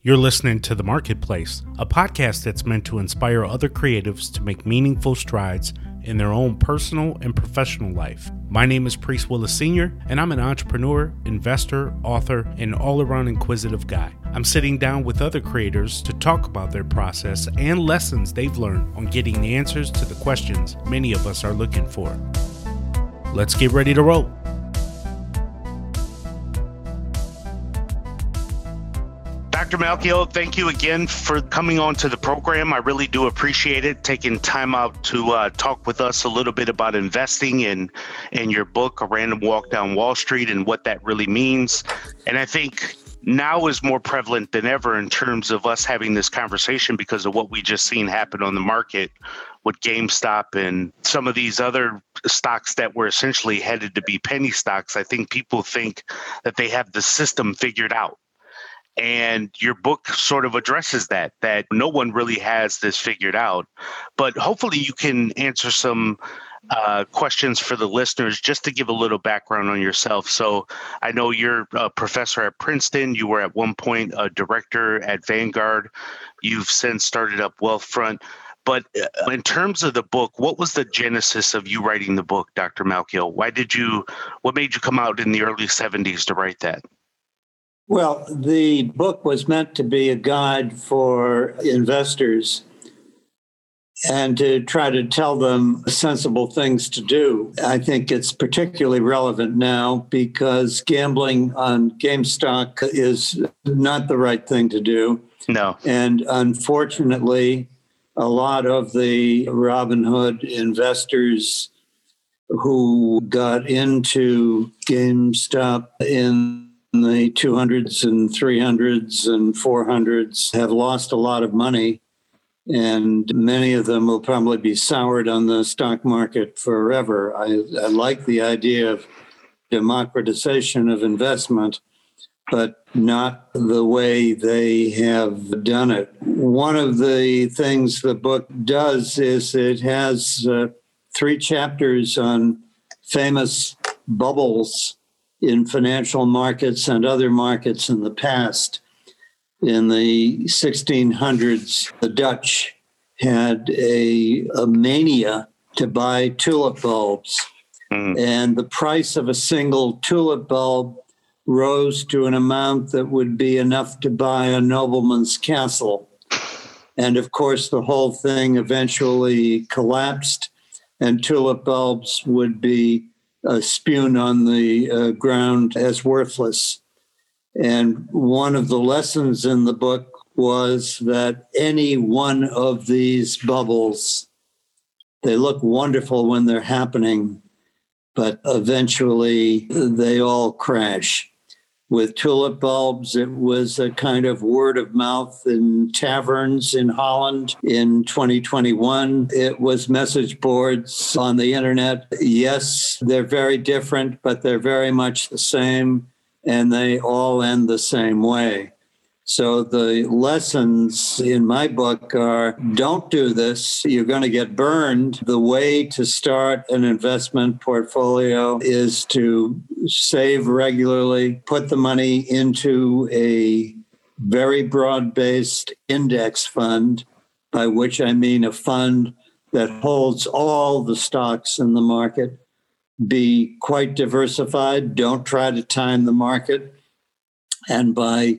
You're listening to The Marketplace, a podcast that's meant to inspire other creatives to make meaningful strides in their own personal and professional life. My name is Priest Willis Sr., and I'm an entrepreneur, investor, author, and all around inquisitive guy. I'm sitting down with other creators to talk about their process and lessons they've learned on getting the answers to the questions many of us are looking for. Let's get ready to roll. Dr. Malkiel, thank you again for coming on to the program. I really do appreciate it, taking time out to uh, talk with us a little bit about investing and and your book, A Random Walk Down Wall Street, and what that really means. And I think now is more prevalent than ever in terms of us having this conversation because of what we just seen happen on the market with GameStop and some of these other stocks that were essentially headed to be penny stocks. I think people think that they have the system figured out and your book sort of addresses that that no one really has this figured out. But hopefully you can answer some uh, questions for the listeners just to give a little background on yourself. So i know you're a professor at princeton. You were at one point a director at vanguard. You've since started up wealthfront. But uh, in terms of the book what was the genesis of you writing the book dr malkiel? Why did you what made you come out in the early 70s to write that well, the book was meant to be a guide for investors and to try to tell them sensible things to do. I think it's particularly relevant now because gambling on GameStop is not the right thing to do. No. And unfortunately, a lot of the Robinhood investors who got into GameStop in the 200s and 300s and 400s have lost a lot of money. And many of them will probably be soured on the stock market forever. I, I like the idea of democratization of investment, but not the way they have done it. One of the things the book does is it has uh, three chapters on famous bubbles in financial markets and other markets in the past. In the 1600s, the Dutch had a, a mania to buy tulip bulbs. Mm. And the price of a single tulip bulb rose to an amount that would be enough to buy a nobleman's castle. And of course, the whole thing eventually collapsed, and tulip bulbs would be uh, spewed on the uh, ground as worthless. And one of the lessons in the book was that any one of these bubbles, they look wonderful when they're happening, but eventually they all crash with tulip bulbs. It was a kind of word of mouth in taverns in Holland in 2021. It was message boards on the internet. Yes, they're very different, but they're very much the same, and they all end the same way. So the lessons in my book are don't do this. You're going to get burned. The way to start an investment portfolio is to save regularly, put the money into a very broad based index fund, by which I mean a fund that holds all the stocks in the market. Be quite diversified. Don't try to time the market. And by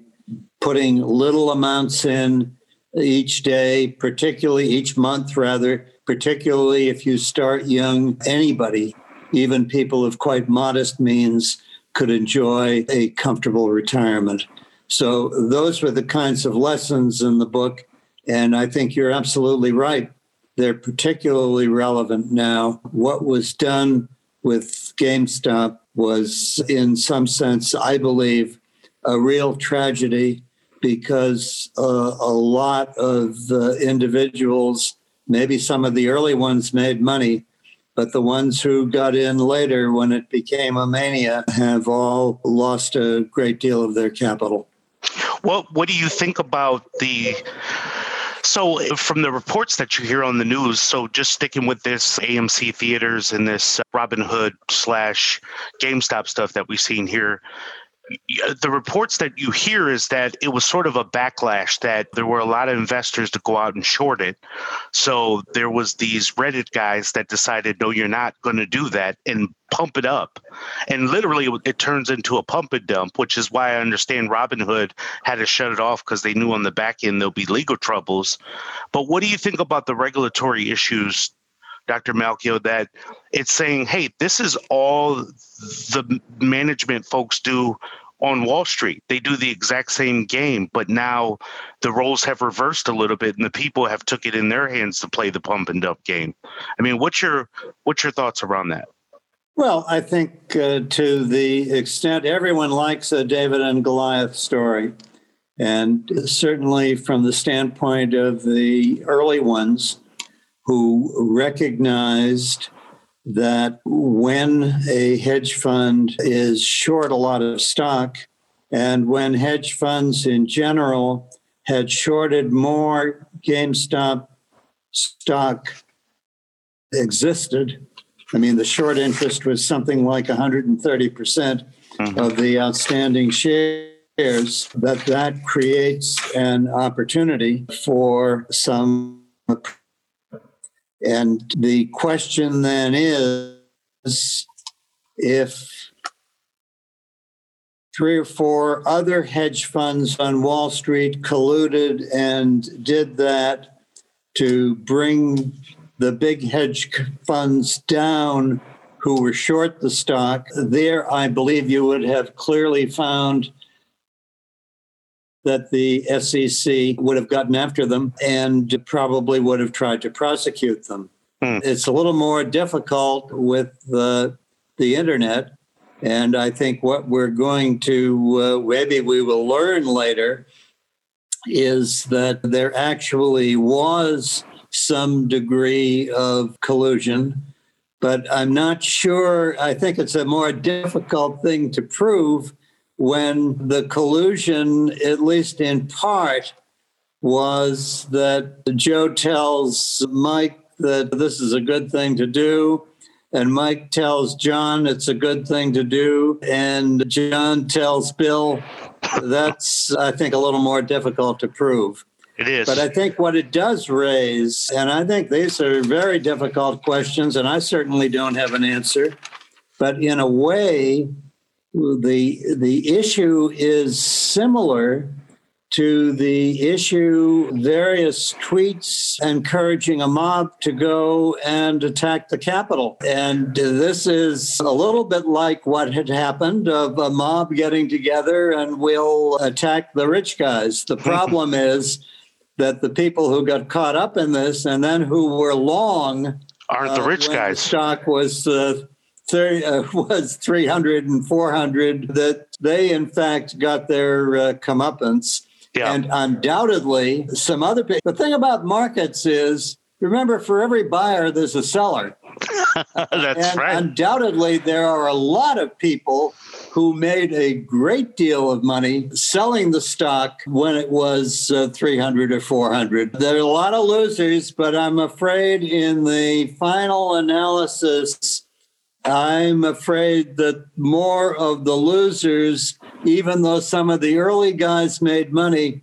putting little amounts in each day, particularly each month, rather, particularly if you start young, anybody, even people of quite modest means, could enjoy a comfortable retirement. So, those were the kinds of lessons in the book. And I think you're absolutely right. They're particularly relevant now. What was done with GameStop was, in some sense, I believe, a real tragedy because uh, a lot of individuals, maybe some of the early ones made money, but the ones who got in later when it became a mania have all lost a great deal of their capital. Well, what do you think about the so, from the reports that you hear on the news, so just sticking with this AMC theaters and this Robinhood slash GameStop stuff that we've seen here, the reports that you hear is that it was sort of a backlash that there were a lot of investors to go out and short it. So there was these Reddit guys that decided, no, you're not going to do that and pump it up. And literally it turns into a pump and dump, which is why I understand Robinhood had to shut it off because they knew on the back end there'll be legal troubles. But what do you think about the regulatory issues Dr. Malkiel, that it's saying, hey, this is all the management folks do on Wall Street. They do the exact same game, but now the roles have reversed a little bit and the people have took it in their hands to play the pump and dump game. I mean, what's your what's your thoughts around that? Well, I think uh, to the extent everyone likes a David and Goliath story, and certainly from the standpoint of the early ones, who recognized that when a hedge fund is short a lot of stock, and when hedge funds in general had shorted more GameStop stock existed. I mean, the short interest was something like 130% mm-hmm. of the outstanding shares, that that creates an opportunity for some and the question then is if three or four other hedge funds on Wall Street colluded and did that to bring the big hedge funds down who were short the stock, there I believe you would have clearly found that the SEC would have gotten after them and probably would have tried to prosecute them. Hmm. It's a little more difficult with the, the internet. And I think what we're going to, uh, maybe we will learn later, is that there actually was some degree of collusion. But I'm not sure. I think it's a more difficult thing to prove when the collusion, at least in part, was that Joe tells Mike that this is a good thing to do. And Mike tells John it's a good thing to do. And John tells Bill that's, I think, a little more difficult to prove. It is. But I think what it does raise, and I think these are very difficult questions, and I certainly don't have an answer. But in a way, the the issue is similar to the issue various tweets encouraging a mob to go and attack the capitol. And this is a little bit like what had happened of a mob getting together and will attack the rich guys. The problem is that the people who got caught up in this and then who were long aren't the uh, rich uh, guys. the stock was uh, was 300 and 400 that they in fact got their uh, comeuppance. Yeah. and undoubtedly some other people the thing about markets is remember for every buyer there's a seller. That's and right. undoubtedly there are a lot of people who made a great deal of money selling the stock when it was uh, 300 or 400 there are a lot of losers but i'm afraid in the final analysis I'm afraid that more of the losers, even though some of the early guys made money,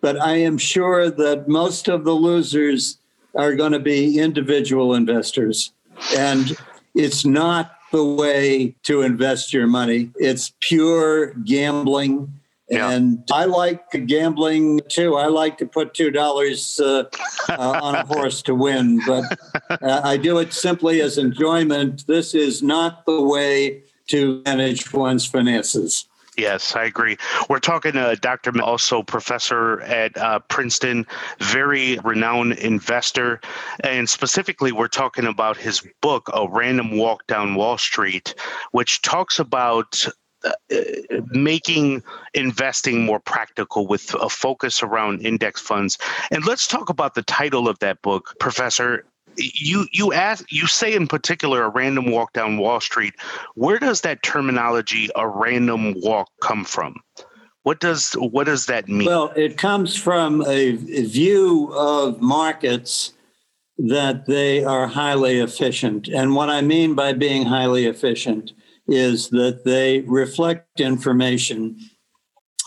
but I am sure that most of the losers are going to be individual investors. And it's not the way to invest your money, it's pure gambling. Yeah. And I like gambling too. I like to put two dollars uh, uh, on a horse to win, but uh, I do it simply as enjoyment. This is not the way to manage one's finances. Yes, I agree. We're talking to Dr. also professor at uh, Princeton, very renowned investor. And specifically, we're talking about his book, A Random Walk Down Wall Street, which talks about Uh, making investing more practical with a focus around index funds. And let's talk about the title of that book, Professor. You you ask you say in particular a random walk down Wall Street. Where does that terminology a random walk come from? What does what does that mean? Well, it comes from a, a view of markets that they are highly efficient. And what I mean by being highly efficient is that they reflect information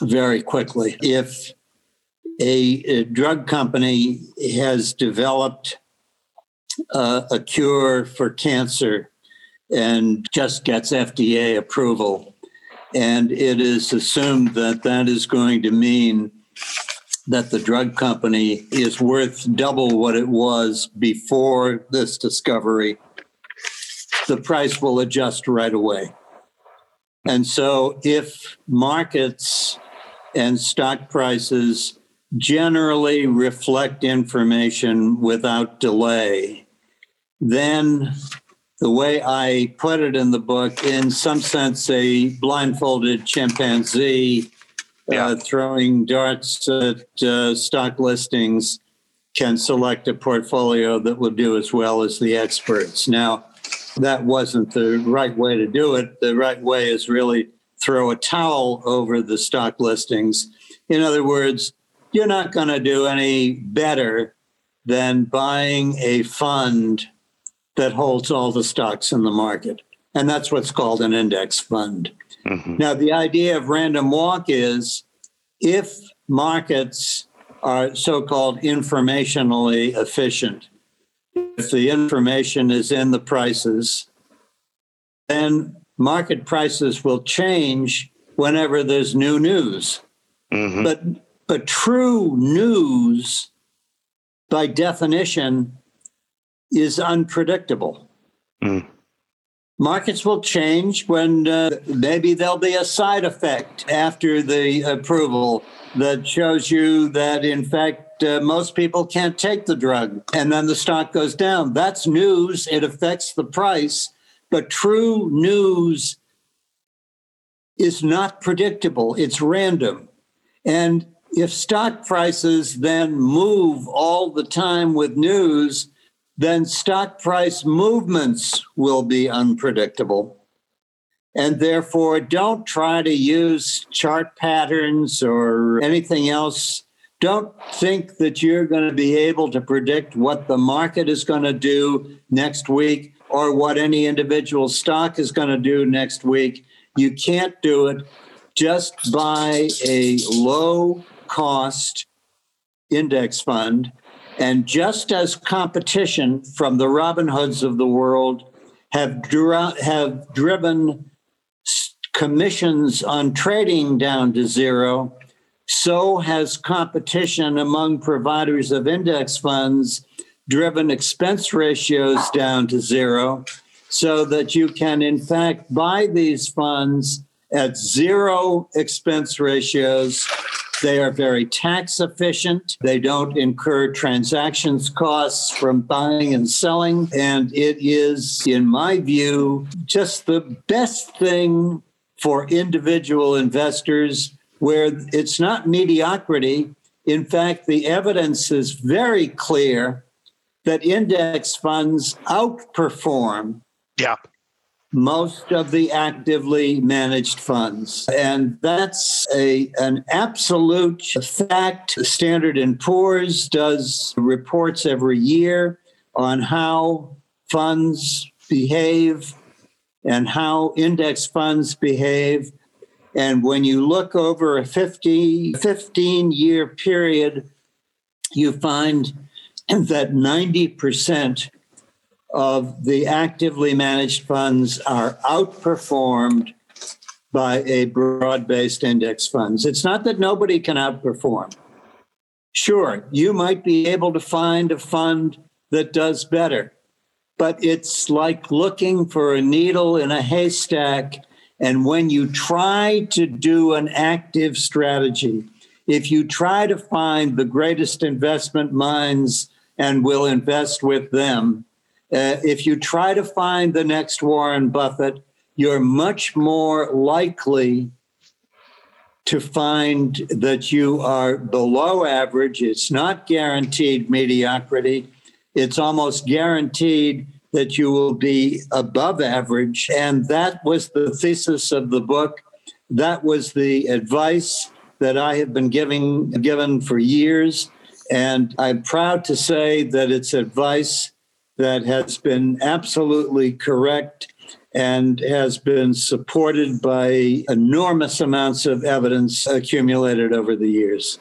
very quickly. If a, a drug company has developed uh, a cure for cancer and just gets FDA approval, and it is assumed that that is going to mean that the drug company is worth double what it was before this discovery, the price will adjust right away. And so if markets and stock prices generally reflect information without delay, then the way I put it in the book, in some sense, a blindfolded chimpanzee Yeah. uh, throwing darts at uh, stock listings can select a portfolio that will do as well as the experts. Now, that wasn't the right way to do it. The right way is really throw a towel over the stock listings. In other words, you're not going to do any better than buying a fund that holds all the stocks in the market. And that's what's called an index fund. Mhm. Now, the idea of random walk is if markets are so called informationally efficient, if the information is in the prices, then market prices will change whenever there's new news. Mhm. But but true news by definition is unpredictable. Mm. Markets will change when uh, maybe there'll be a side effect after the approval that shows you that, in fact, uh, most people can't take the drug and then the stock goes down. That's news. It affects the price. But true news is not predictable, it's random. And if stock prices then move all the time with news, then stock price movements will be unpredictable. And therefore, don't try to use chart patterns or anything else. Don't think that you're going to be able to predict what the market is going to do next week or what any individual stock is going to do next week. You can't do it. Just buy a low cost index fund. And just as competition from the Robin Hoods of the world have, dri- have driven commissions on trading down to zero, so has competition among providers of index funds driven expense ratios down to zero so that you can, in fact, buy these funds at zero expense ratios. They are very tax efficient. They don't incur transactions costs from buying and selling. And it is, in my view, just the best thing for individual investors where it's not mediocrity. In fact, the evidence is very clear that index funds outperform Yeah. most of the actively managed funds and that's a an absolute fact standard and poor's does reports every year on how funds behave and how index funds behave and when you look over a 50 15 year period you find that 90% of the actively managed funds are outperformed by a broad based index funds. It's not that nobody can outperform. Sure, you might be able to find a fund that does better, but it's like looking for a needle in a haystack. And when you try to do an active strategy, if you try to find the greatest investment minds and will invest with them, uh, if you try to find the next Warren Buffett, you're much more likely to find that you are below average. It's not guaranteed mediocrity. It's almost guaranteed that you will be above average. And that was the thesis of the book. That was the advice that I have been giving given for years. And I'm proud to say that it's advice that has been absolutely correct. and has been supported by enormous amounts of evidence accumulated over the years.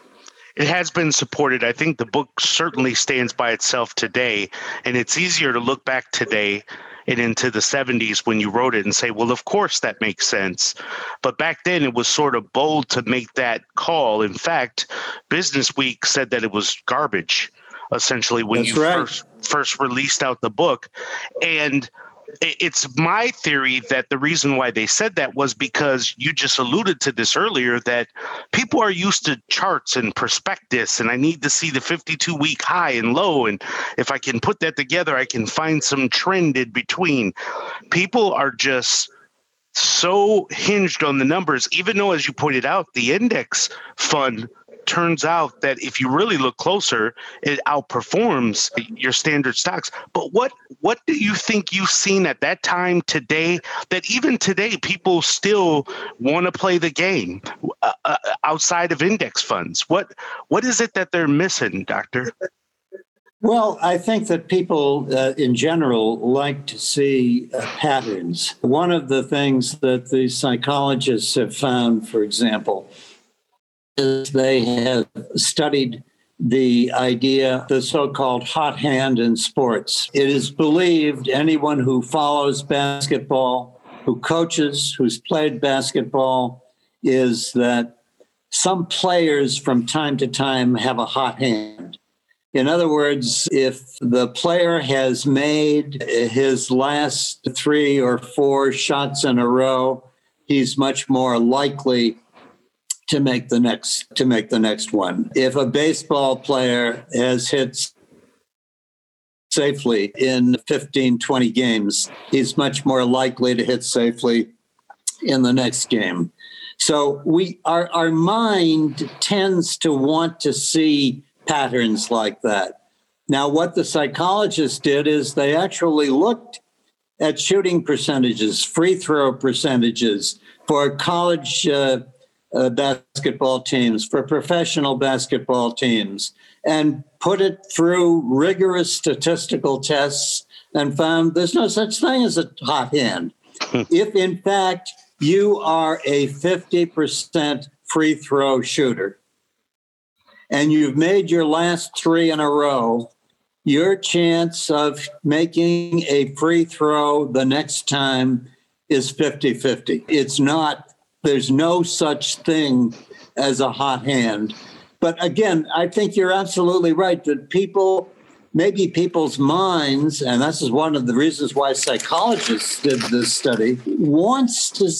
It has been supported. I think the book certainly stands by itself today, and it's easier to look back today and into the 70s when you wrote it and say, well, of course that makes sense. But back then it was sort of bold to make that call. In fact, Business Week said that it was garbage, essentially, when That's you right. first first released out the book. And it's my theory that the reason why they said that was because you just alluded to this earlier that people are used to charts and prospectus and i need to see the 52 week high and low and if i can put that together i can find some trend in between. People are just so hinged on the numbers even though as you pointed out the index fund turns out that if you really look closer, it outperforms your standard stocks. But what what do you think you've seen at that time today that even today people still want to play the game uh, uh, outside of index funds? What what is it that they're missing, doctor? Well, I think that people uh, in general like to see uh, patterns. One of the things that the psychologists have found, for example, is they have studied the idea, the so called hot hand in sports. It is believed anyone who follows basketball, who coaches, who's played basketball, is that some players from time to time have a hot hand. In other words, if the player has made his last three or four shots in a row, he's much more likely to make the next to make the next one. If a baseball player has hit safely in 15 20 games, he's much more likely to hit safely in the next game. So we our our mind tends to want to see patterns like that. Now what the psychologists did is they actually looked at shooting percentages, free throw percentages for college uh, uh, basketball teams, for professional basketball teams, and put it through rigorous statistical tests and found there's no such thing as a hot hand. if in fact you are a 50% free throw shooter and you've made your last three in a row, your chance of making a free throw the next time is 50 50. It's not there's no such thing as a hot hand. But again, I think you're absolutely right that people, maybe people's minds, and this is one of the reasons why psychologists did this study, wants to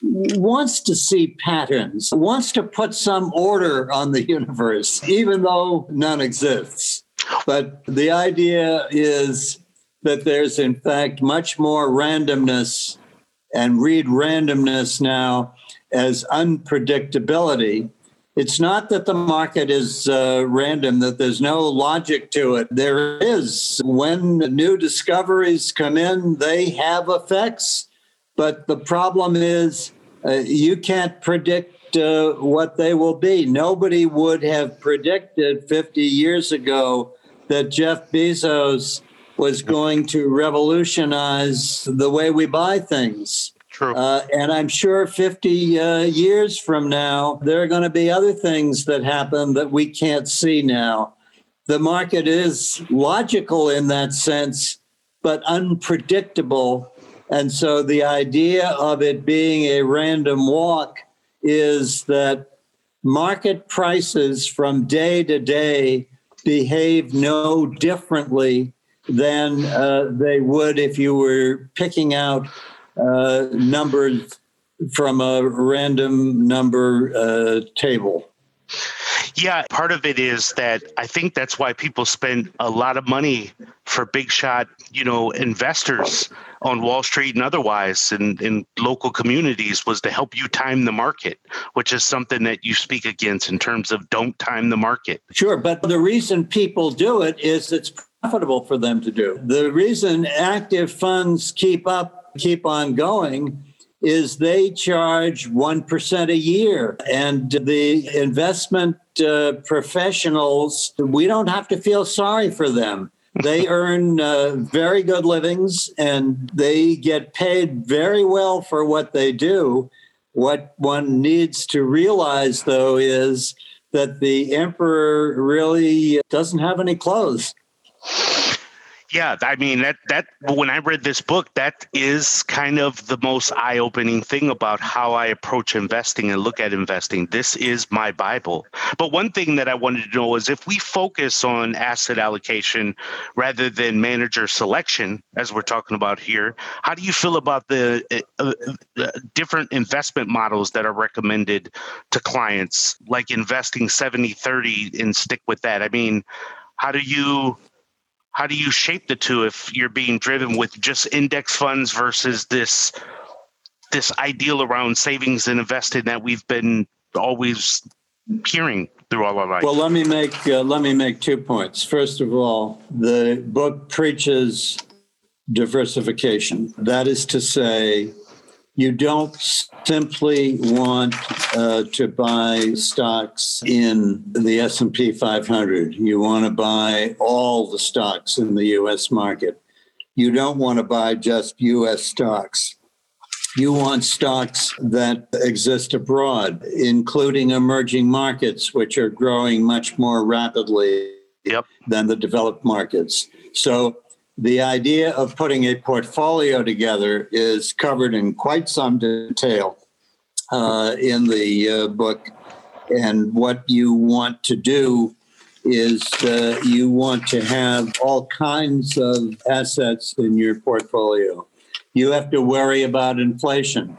wants to see patterns, wants to put some order on the universe, even though none exists. But the idea is that there's in fact much more randomness and read randomness now as unpredictability. It's not that the market is uh, random, that there's no logic to it. There is. When new discoveries come in, they have effects. But the problem is uh, you can't predict uh, what they will be. Nobody would have predicted 50 years ago that Jeff Bezos was going to revolutionize the way we buy things. True. Uh, and I'm sure 50 uh, years from now, there are going to be other things that happen that we can't see now. The market is logical in that sense, but unpredictable. And so the idea of it being a random walk is that market prices from day to day behave no differently than uh, they would if you were picking out uh, numbers from a random number uh, table. Yeah, part of it is that I think that's why people spend a lot of money for big shot, you know, investors on Wall Street and otherwise in, in local communities was to help you time the market, which is something that you speak against in terms of don't time the market. Sure, but the reason people do it is it's profitable for them to do. The reason active funds keep up, keep on going is they charge 1% a year. And the investment uh, professionals, we don't have to feel sorry for them. they earn uh, very good livings and they get paid very well for what they do. What one needs to realize, though, is that the emperor really doesn't have any clothes. Yeah, I mean that that when I read this book, that is kind of the most eye-opening thing about how I approach investing and look at investing. This is my Bible. But one thing that I wanted to know is if we focus on asset allocation rather than manager selection, as we're talking about here, how do you feel about the uh, uh, different investment models that are recommended to clients, like investing 70-30 and stick with that? I mean, how do you how do you shape the two if you're being driven with just index funds versus this this ideal around savings and investing that we've been always hearing through all our life? Well, let me make uh, let me make two points. First of all, the book preaches diversification. That is to say, you don't simply want uh, to buy stocks in the S&P 500. You want to buy all the stocks in the US market. You don't want to buy just US stocks. You want stocks that exist abroad, including emerging markets, which are growing much more rapidly yep. than the developed markets. So the idea of putting a portfolio together is covered in quite some detail uh, in the uh, book. And what you want to do is uh, you want to have all kinds of assets in your portfolio. You have to worry about inflation.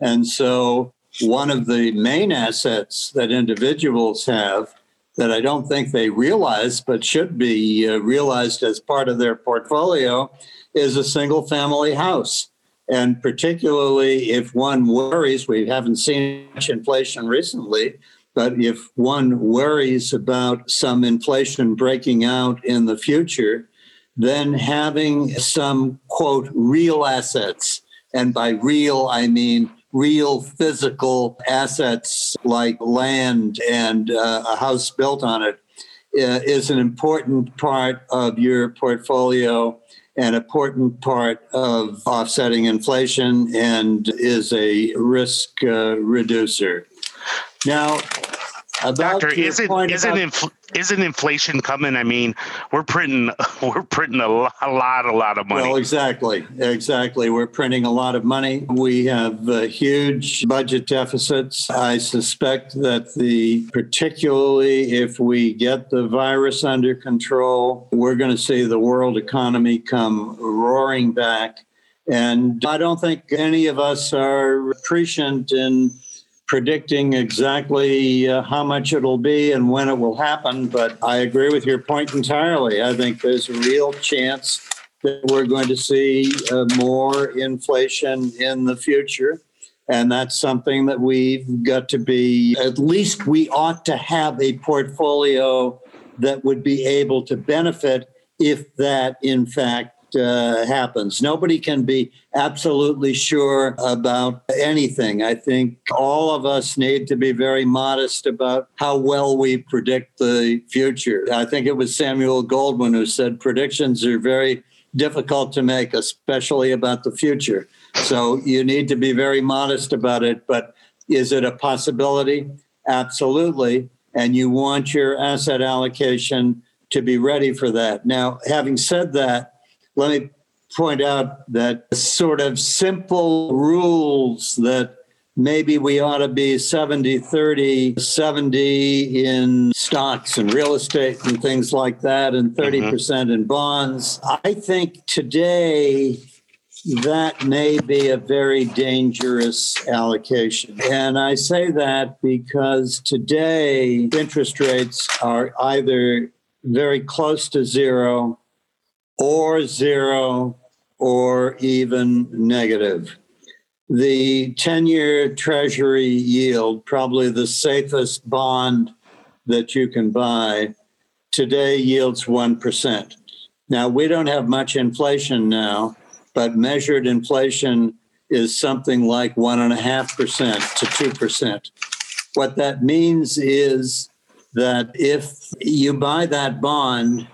And so, one of the main assets that individuals have that I don't think they realize, but should be uh, realized as part of their portfolio, is a single family house. And particularly if one worries, we haven't seen much inflation recently, but if one worries about some inflation breaking out in the future, then having some, quote, real assets, and by real, I mean real physical assets like land and uh, a house built on it uh, is an important part of your portfolio and an important part of offsetting inflation and is a risk uh, reducer. Now, about Doctor, isn't isn't about, infl- isn't inflation coming? I mean, we're printing we're printing a lot, a lot, a lot of money. Well, exactly, exactly. We're printing a lot of money. We have uh, huge budget deficits. I suspect that the particularly if we get the virus under control, we're going to see the world economy come roaring back. And I don't think any of us are prescient in predicting exactly uh, how much it'll be and when it will happen, but I agree with your point entirely. I think there's a real chance that we're going to see uh, more inflation in the future. And that's something that we've got to be, at least we ought to have a portfolio that would be able to benefit if that, in fact, uh, happens. Nobody can be absolutely sure about anything. I think all of us need to be very modest about how well we predict the future. I think it was Samuel Goldwyn who said predictions are very difficult to make, especially about the future. So you need to be very modest about it. But is it a possibility? Absolutely. And you want your asset allocation to be ready for that. Now, having said that, let me point out that sort of simple rules that maybe we ought to be 70 30 70 in stocks and real estate and things like that and mm-hmm. 30% in bonds i think today that may be a very dangerous allocation. And I say that because today interest rates are either very close to zero or zero or even negative. The 10 year Treasury yield, probably the safest bond that you can buy, today yields 1%. Now, we don't have much inflation now, but measured inflation is something like 1.5% to 2%. What that means is that if you buy that bond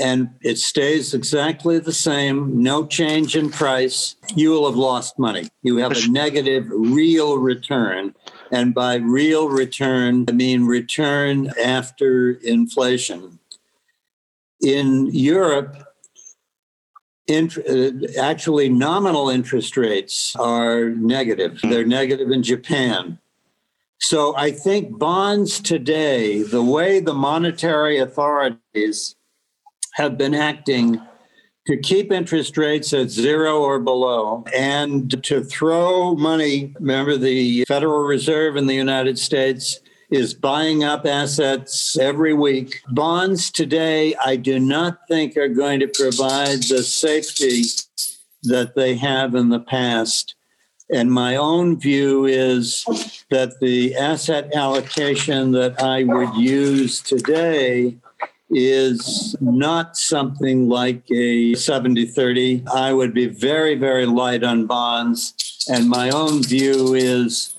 and it stays exactly the same, no change in price, you will have lost money. You have a negative real return. And by real return, I mean return after inflation. In Europe, uh, actually nominal interest rates are negative. They're negative in Japan. So I think bonds today, the way the monetary authorities have been acting to keep interest rates at zero or below and to throw money. Remember, the Federal Reserve in the United States is buying up assets every week. Bonds today, I do not think are going to provide the safety that they have in the past. And my own view is that the asset allocation that I would use today is not something like a 70 30. I would be very, very light on bonds. And my own view is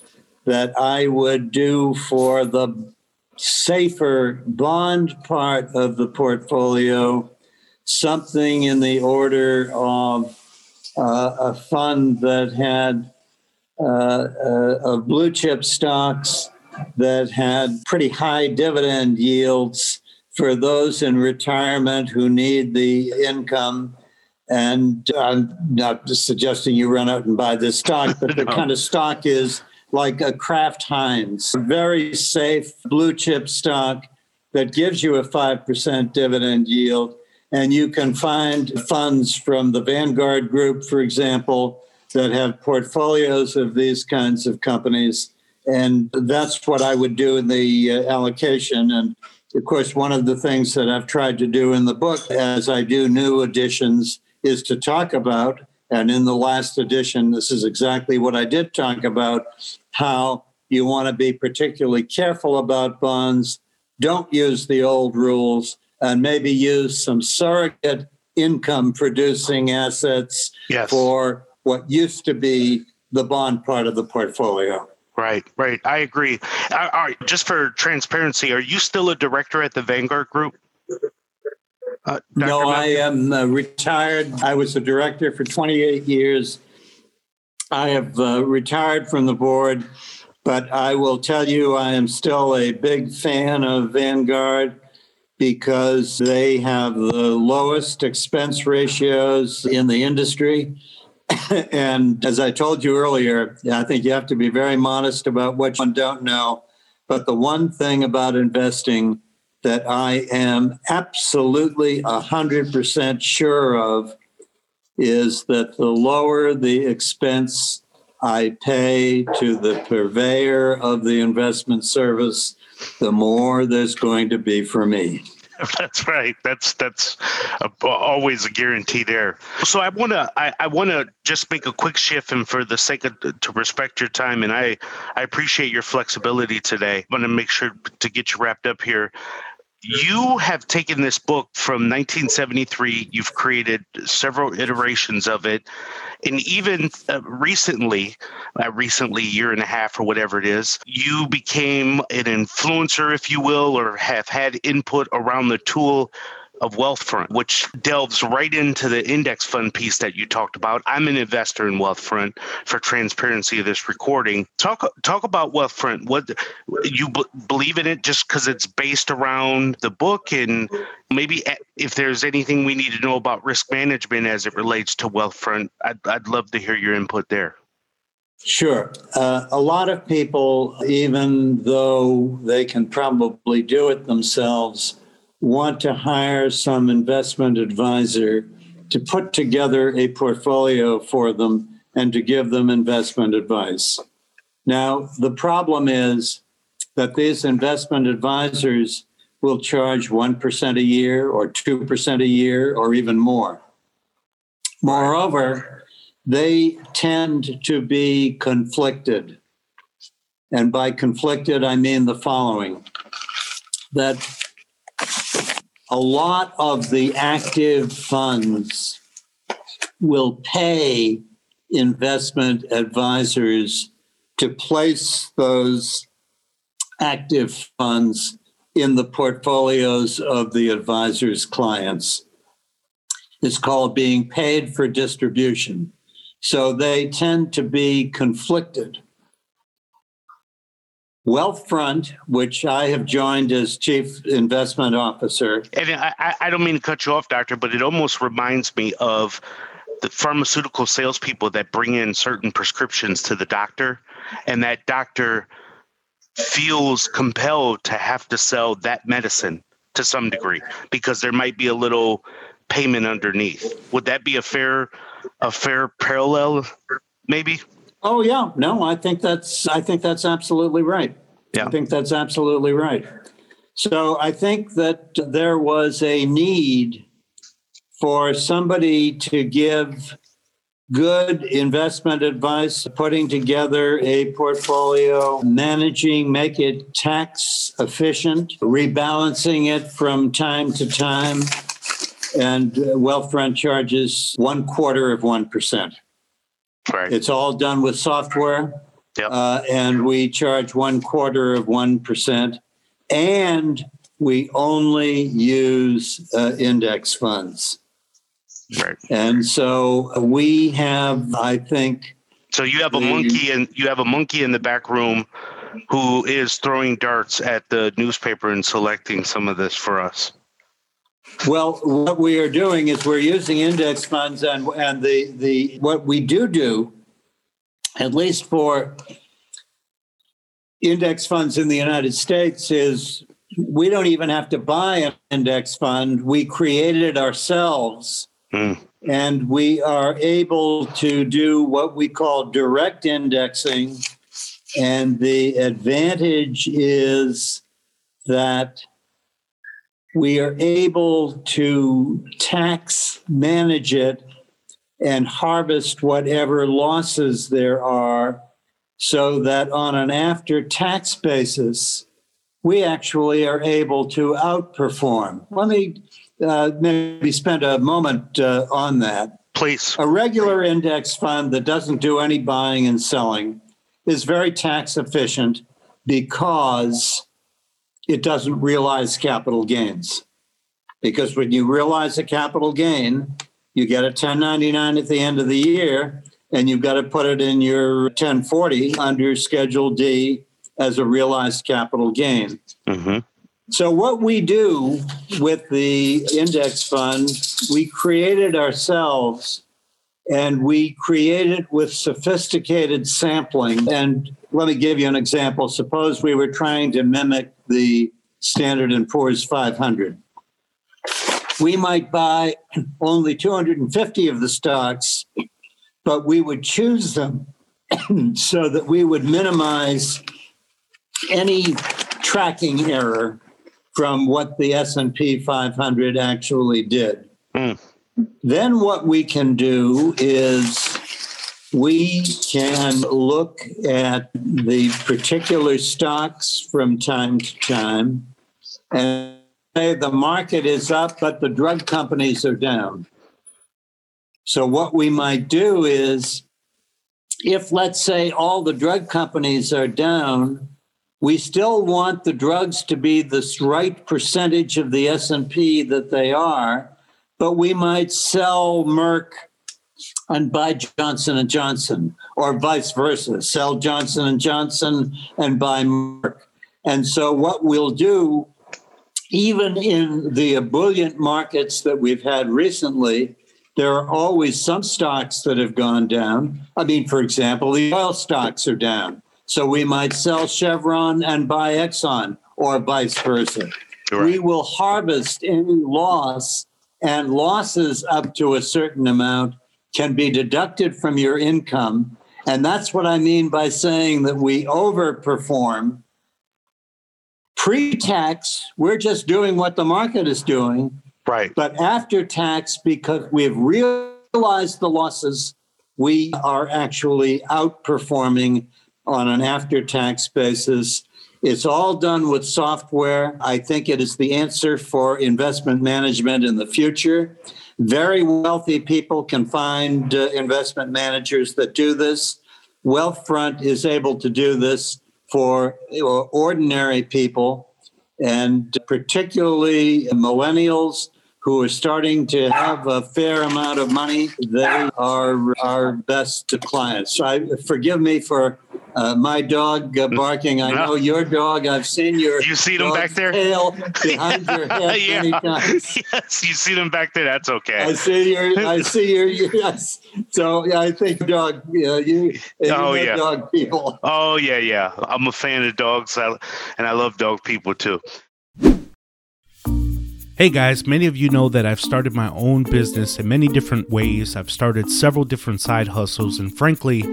that I would do for the safer bond part of the portfolio something in the order of uh, a fund that had uh, uh, of blue chip stocks that had pretty high dividend yields for those in retirement who need the income. And I'm not suggesting you run out and buy this stock, but the kind of stock is like a Kraft Heinz, very safe blue chip stock that gives you a 5% dividend yield. And you can find funds from the Vanguard Group, for example, that have portfolios of these kinds of companies. And that's what I would do in the uh, allocation. And of course, one of the things that I've tried to do in the book as I do new editions is to talk about, and in the last edition, this is exactly what I did talk about how you want to be particularly careful about bonds. Don't use the old rules and maybe use some surrogate income producing assets Yes. for what used to be the bond part of the portfolio. Right, right. I agree. Uh, All right, just for transparency, are you still a director at the Vanguard Group? Uh, No, Mel- I am uh, retired. I was a director for 28 years. I have uh, retired from the board, but I will tell you I am still a big fan of Vanguard because they have the lowest expense ratios in the industry. and as I told you earlier, I think you have to be very modest about what you don't know. But the one thing about investing that I am absolutely 100% sure of is that the lower the expense I pay to the purveyor of the investment service, the more there's going to be for me. That's right. That's that's a, always a guarantee there. So I want to I, I want to just make a quick shift, and for the sake of to respect your time, and I I appreciate your flexibility today. I want to make sure to get you wrapped up here. You have taken this book from 1973. You've created several iterations of it, and even uh, recently, uh, recently year and a half or whatever it is, you became an influencer, if you will, or have had input around the tool of Wealthfront, which delves right into the index fund piece that you talked about. I'm an investor in Wealthfront for transparency of this recording. Talk talk about Wealthfront. What you b- believe in it just because it's based around the book, and maybe if there's anything we need to know about risk management as it relates to Wealthfront, I'd, I'd love to hear your input there. Sure. Uh, a lot of people, even though they can probably do it themselves, want to hire some investment advisor to put together a portfolio for them and to give them investment advice. Now, the problem is that these investment advisors will charge 1% a year or 2% a year or even more. Moreover, they tend to be conflicted. And by conflicted, I mean the following that a lot of the active funds will pay investment advisors to place those active funds in the portfolios of the advisor's clients. It's called being paid for distribution. So they tend to be conflicted. Wealthfront, which I have joined as chief investment officer, And I, I- don't mean to cut you off, doctor, but it almost reminds me of the pharmaceutical salespeople that bring in certain prescriptions to the doctor, and that doctor feels compelled to have to sell that medicine to some degree because there might be a little payment underneath. Would that be a fair a fair parallel? Maybe. Oh yeah, no, I think that's I think that's absolutely right. Yeah. I think that's absolutely right. So I think that there was a need for somebody to give good investment advice, putting together a portfolio, managing, make it tax efficient, rebalancing it from time to time. And uh, wealth Wealthfront charges one quarter of 1%. Right. It's all done with software. Yep. Uh, and we charge one quarter of 1%. And we only use uh, index funds. Right. And so we have, I think, So you have a The- monkey and you have a monkey in the back room who is throwing darts at the newspaper and selecting some of this for us. Well, what we are doing is we're using index funds and, and the, the, what we do do, at least for index funds in the United States is we don't even have to buy an index fund. We created it ourselves. Hmm. And we are able to do what we call direct indexing. And the advantage is that we are able to tax manage it and harvest whatever losses there are so that on an after tax basis, we actually are able to outperform. Let me uh, maybe spend a moment uh, on that. Please. A regular index fund that doesn't do any buying and selling is very tax efficient because it doesn't realize capital gains. Because when you realize a capital gain, you get a 1099 at the end of the year, and you've got to put it in your 1040 under Schedule D as a realized capital gain. hmm So, what we do with the index fund, we create it ourselves and we create it with sophisticated sampling. And let me give you an example. Suppose we were trying to mimic the Standard and Poor's 500. We might buy only 250 of the stocks, but we would choose them so that we would minimize any tracking error from what the S&P 500 actually did. Hmm. Then what we can do is we can look at the particular stocks from time to time and say the market is up, but the drug companies are down. So what we might do is if let's say all the drug companies are down, we still want the drugs to be this right percentage of the S&P that they are, but we might sell Merck and buy Johnson and Johnson or vice versa, sell Johnson and Johnson and buy Merck. And so what we'll do even in the ebullient markets that we've had recently, there are always some stocks that have gone down. I mean, for example, the oil stocks are down. So we might sell Chevron and buy Exxon or vice versa. We will harvest any loss, and losses up to a certain amount can be deducted from your income. And that's what I mean by saying that we overperform. Pre tax, we're just doing what the market is doing. Right. But after tax, because we've realized the losses, we are actually outperforming on an after tax basis. It's all done with software. I think it is the answer for investment management in the future. Very wealthy people can find uh, investment managers that do this. Wealthfront is able to do this for ordinary people and particularly millennials who are starting to have a fair amount of money, they are our best clients. So I, forgive me for uh, my dog uh, barking. I know your dog. I've seen your you see them back there tail behind your head yeah. many times. Yes, you see them back there. That's okay. I see your. I see your. Yes. So yeah, I think dog. Yeah, you. Oh, yeah. Dog people. Oh yeah, yeah. I'm a fan of dogs, I, and I love dog people too. Hey guys, many of you know that I've started my own business in many different ways. I've started several different side hustles, and frankly,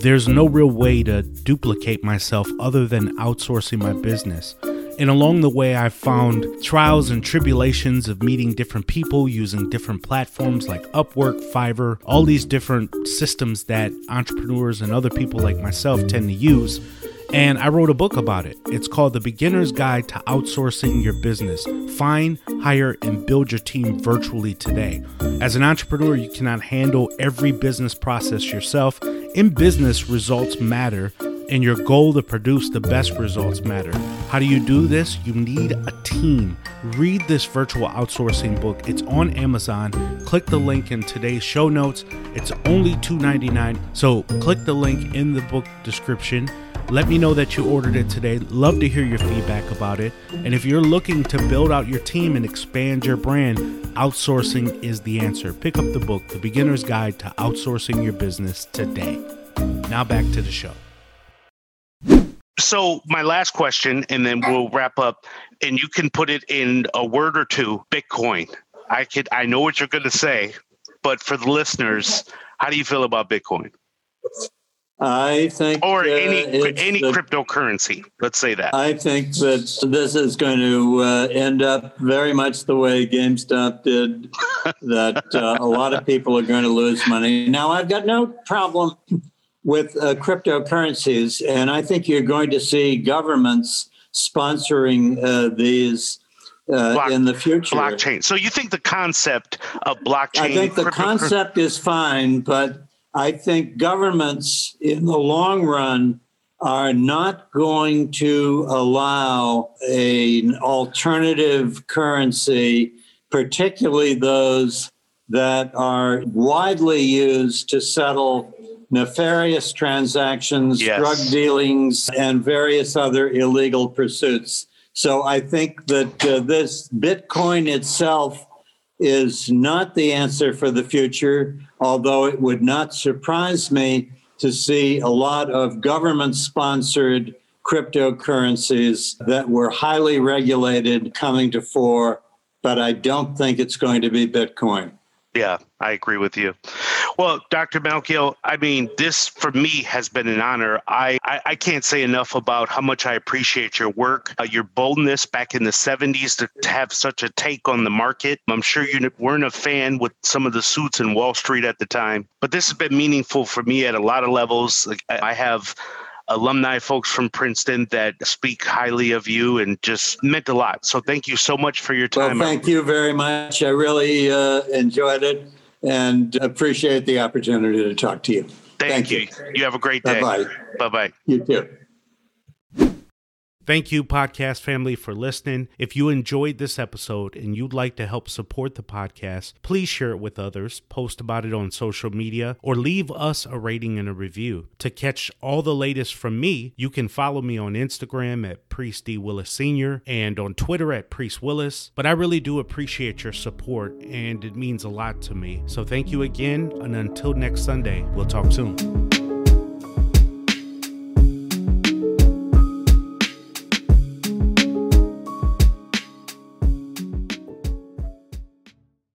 there's no real way to duplicate myself other than outsourcing my business. And along the way, I've found trials and tribulations of meeting different people using different platforms like Upwork, Fiverr, all these different systems that entrepreneurs and other people like myself tend to use. And I wrote a book about it. It's called The Beginner's Guide to Outsourcing Your Business. Find, hire, and build your team virtually today. As an entrepreneur, you cannot handle every business process yourself. In business, results matter, and your goal to produce the best results matter. How do you do this? You need a team. Read this virtual outsourcing book. It's on Amazon. Click the link in today's show notes. It's only $2.99. So click the link in the book description. Let me know that you ordered it today. Love to hear your feedback about it. And if you're looking to build out your team and expand your brand, outsourcing is the answer. Pick up the book, The Beginner's Guide to Outsourcing Your Business today. Now back to the show. So my last question, and then we'll wrap up. And you can put it in a word or two. Bitcoin. I could. I know what you're going to say, but for the listeners, how do you feel about Bitcoin I think. or uh, any it's any the- cryptocurrency? Let's say that. I think that this is going to uh, end up very much the way GameStop did, that uh, a lot of people are going to lose money. Now, I've got no problem with uh, cryptocurrencies, and I think you're going to see governments sponsoring uh, these uh, Block- in the future. blockchain. So you think the concept of blockchain? I think the concept is fine, but I think governments in the long run are not going to allow an alternative currency, particularly those that are widely used to settle nefarious transactions, Yes. drug dealings, and various other illegal pursuits. So I think that uh, this Bitcoin itself is not the answer for the future, although it would not surprise me to see a lot of government sponsored cryptocurrencies that were highly regulated coming to fore. But I don't think it's going to be Bitcoin. Yeah, I agree with you. Well, Dr. Malkiel, I mean, this for me has been an honor. I, I, I can't say enough about how much I appreciate your work, uh, your boldness back in the 70s to, to have such a take on the market. I'm sure you weren't a fan with some of the suits in Wall Street at the time, but this has been meaningful for me at a lot of levels. Like, I have alumni folks from Princeton that speak highly of you and just meant a lot. So thank you so much for your time. Well, thank you very much. I really uh, enjoyed it and appreciate the opportunity to talk to you. Thank, Thank you. you. You have a great day. Bye-bye. Bye bye. You too. Thank you, podcast family, for listening. If you enjoyed this episode and you'd like to help support the podcast, please share it with others, post about it on social media, or leave us a rating and a review. To catch all the latest from me, you can follow me on Instagram at Priest D. Willis Sr. and on Twitter at Priest Willis. But I really do appreciate your support, and it means a lot to me. So thank you again, and until next Sunday, we'll talk soon.